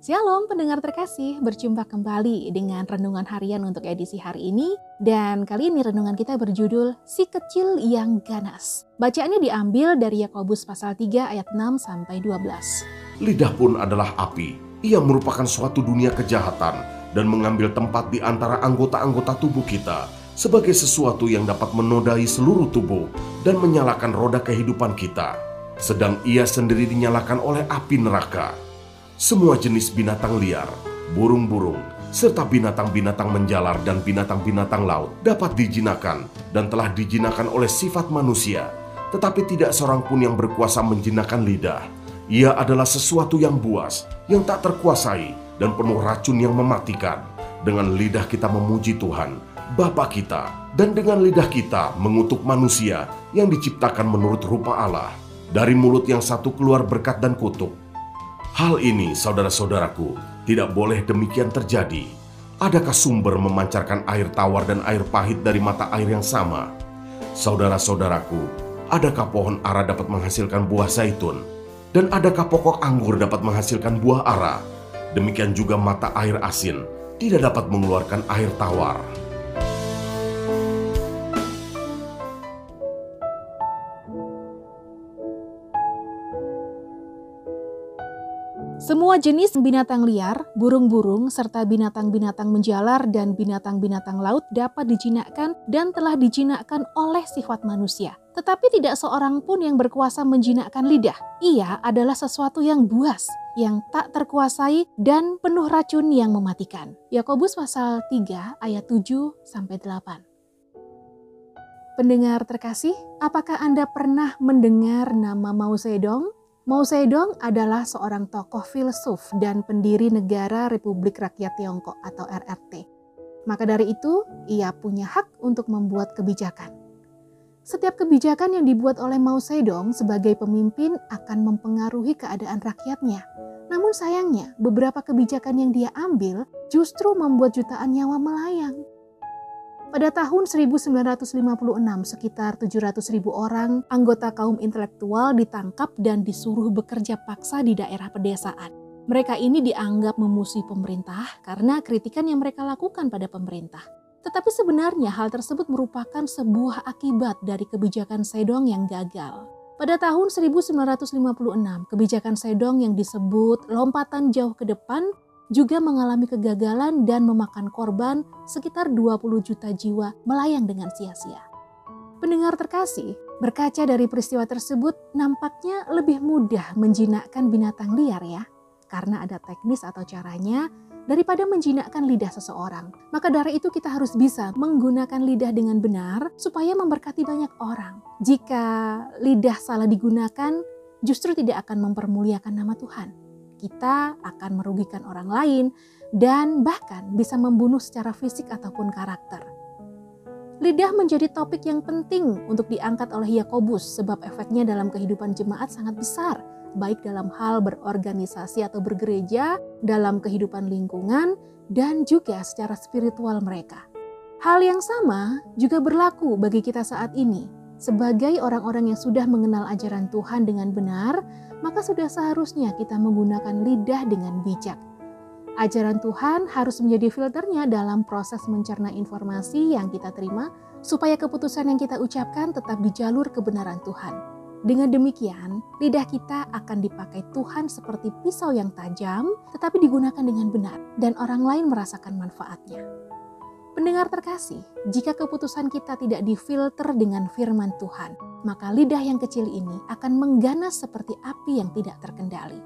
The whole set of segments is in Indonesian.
Shalom pendengar terkasih, berjumpa kembali dengan renungan harian untuk edisi hari ini. Dan kali ini renungan kita berjudul Si Kecil Yang Ganas. Bacaannya diambil dari Yakobus pasal 3 ayat 6 sampai 12. Lidah pun adalah api. Ia merupakan suatu dunia kejahatan dan mengambil tempat di antara anggota-anggota tubuh kita sebagai sesuatu yang dapat menodai seluruh tubuh dan menyalakan roda kehidupan kita. Sedang ia sendiri dinyalakan oleh api neraka semua jenis binatang liar, burung-burung, serta binatang-binatang menjalar dan binatang-binatang laut dapat dijinakan dan telah dijinakan oleh sifat manusia, tetapi tidak seorang pun yang berkuasa menjinakkan lidah. Ia adalah sesuatu yang buas, yang tak terkuasai, dan penuh racun yang mematikan. Dengan lidah kita memuji Tuhan, Bapa kita, dan dengan lidah kita mengutuk manusia yang diciptakan menurut rupa Allah. Dari mulut yang satu keluar berkat dan kutuk, Hal ini, saudara-saudaraku, tidak boleh demikian terjadi. Adakah sumber memancarkan air tawar dan air pahit dari mata air yang sama? Saudara-saudaraku, adakah pohon ara dapat menghasilkan buah zaitun? Dan adakah pokok anggur dapat menghasilkan buah ara? Demikian juga mata air asin tidak dapat mengeluarkan air tawar. Semua jenis binatang liar, burung-burung, serta binatang-binatang menjalar dan binatang-binatang laut dapat dijinakkan dan telah dijinakkan oleh sifat manusia. Tetapi tidak seorang pun yang berkuasa menjinakkan lidah. Ia adalah sesuatu yang buas, yang tak terkuasai dan penuh racun yang mematikan. Yakobus pasal 3 ayat 7 sampai 8. Pendengar terkasih, apakah Anda pernah mendengar nama Mao Zedong? Mao Zedong adalah seorang tokoh filsuf dan pendiri negara Republik Rakyat Tiongkok atau RRT. Maka dari itu, ia punya hak untuk membuat kebijakan. Setiap kebijakan yang dibuat oleh Mao Zedong sebagai pemimpin akan mempengaruhi keadaan rakyatnya. Namun sayangnya, beberapa kebijakan yang dia ambil justru membuat jutaan nyawa melayang. Pada tahun 1956, sekitar 700 ribu orang anggota kaum intelektual ditangkap dan disuruh bekerja paksa di daerah pedesaan. Mereka ini dianggap memusuhi pemerintah karena kritikan yang mereka lakukan pada pemerintah. Tetapi sebenarnya hal tersebut merupakan sebuah akibat dari kebijakan Sedong yang gagal. Pada tahun 1956, kebijakan Sedong yang disebut lompatan jauh ke depan juga mengalami kegagalan dan memakan korban sekitar 20 juta jiwa melayang dengan sia-sia. Pendengar terkasih, berkaca dari peristiwa tersebut nampaknya lebih mudah menjinakkan binatang liar ya, karena ada teknis atau caranya daripada menjinakkan lidah seseorang. Maka dari itu kita harus bisa menggunakan lidah dengan benar supaya memberkati banyak orang. Jika lidah salah digunakan, justru tidak akan mempermuliakan nama Tuhan kita akan merugikan orang lain dan bahkan bisa membunuh secara fisik ataupun karakter. Lidah menjadi topik yang penting untuk diangkat oleh Yakobus sebab efeknya dalam kehidupan jemaat sangat besar, baik dalam hal berorganisasi atau bergereja, dalam kehidupan lingkungan, dan juga secara spiritual mereka. Hal yang sama juga berlaku bagi kita saat ini. Sebagai orang-orang yang sudah mengenal ajaran Tuhan dengan benar, maka sudah seharusnya kita menggunakan lidah dengan bijak. Ajaran Tuhan harus menjadi filternya dalam proses mencerna informasi yang kita terima, supaya keputusan yang kita ucapkan tetap di jalur kebenaran Tuhan. Dengan demikian, lidah kita akan dipakai Tuhan seperti pisau yang tajam, tetapi digunakan dengan benar, dan orang lain merasakan manfaatnya. Pendengar terkasih, jika keputusan kita tidak difilter dengan firman Tuhan, maka lidah yang kecil ini akan mengganas seperti api yang tidak terkendali.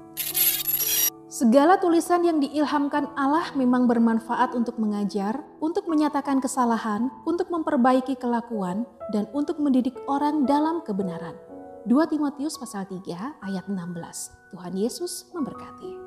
Segala tulisan yang diilhamkan Allah memang bermanfaat untuk mengajar, untuk menyatakan kesalahan, untuk memperbaiki kelakuan, dan untuk mendidik orang dalam kebenaran. 2 Timotius pasal 3 ayat 16. Tuhan Yesus memberkati.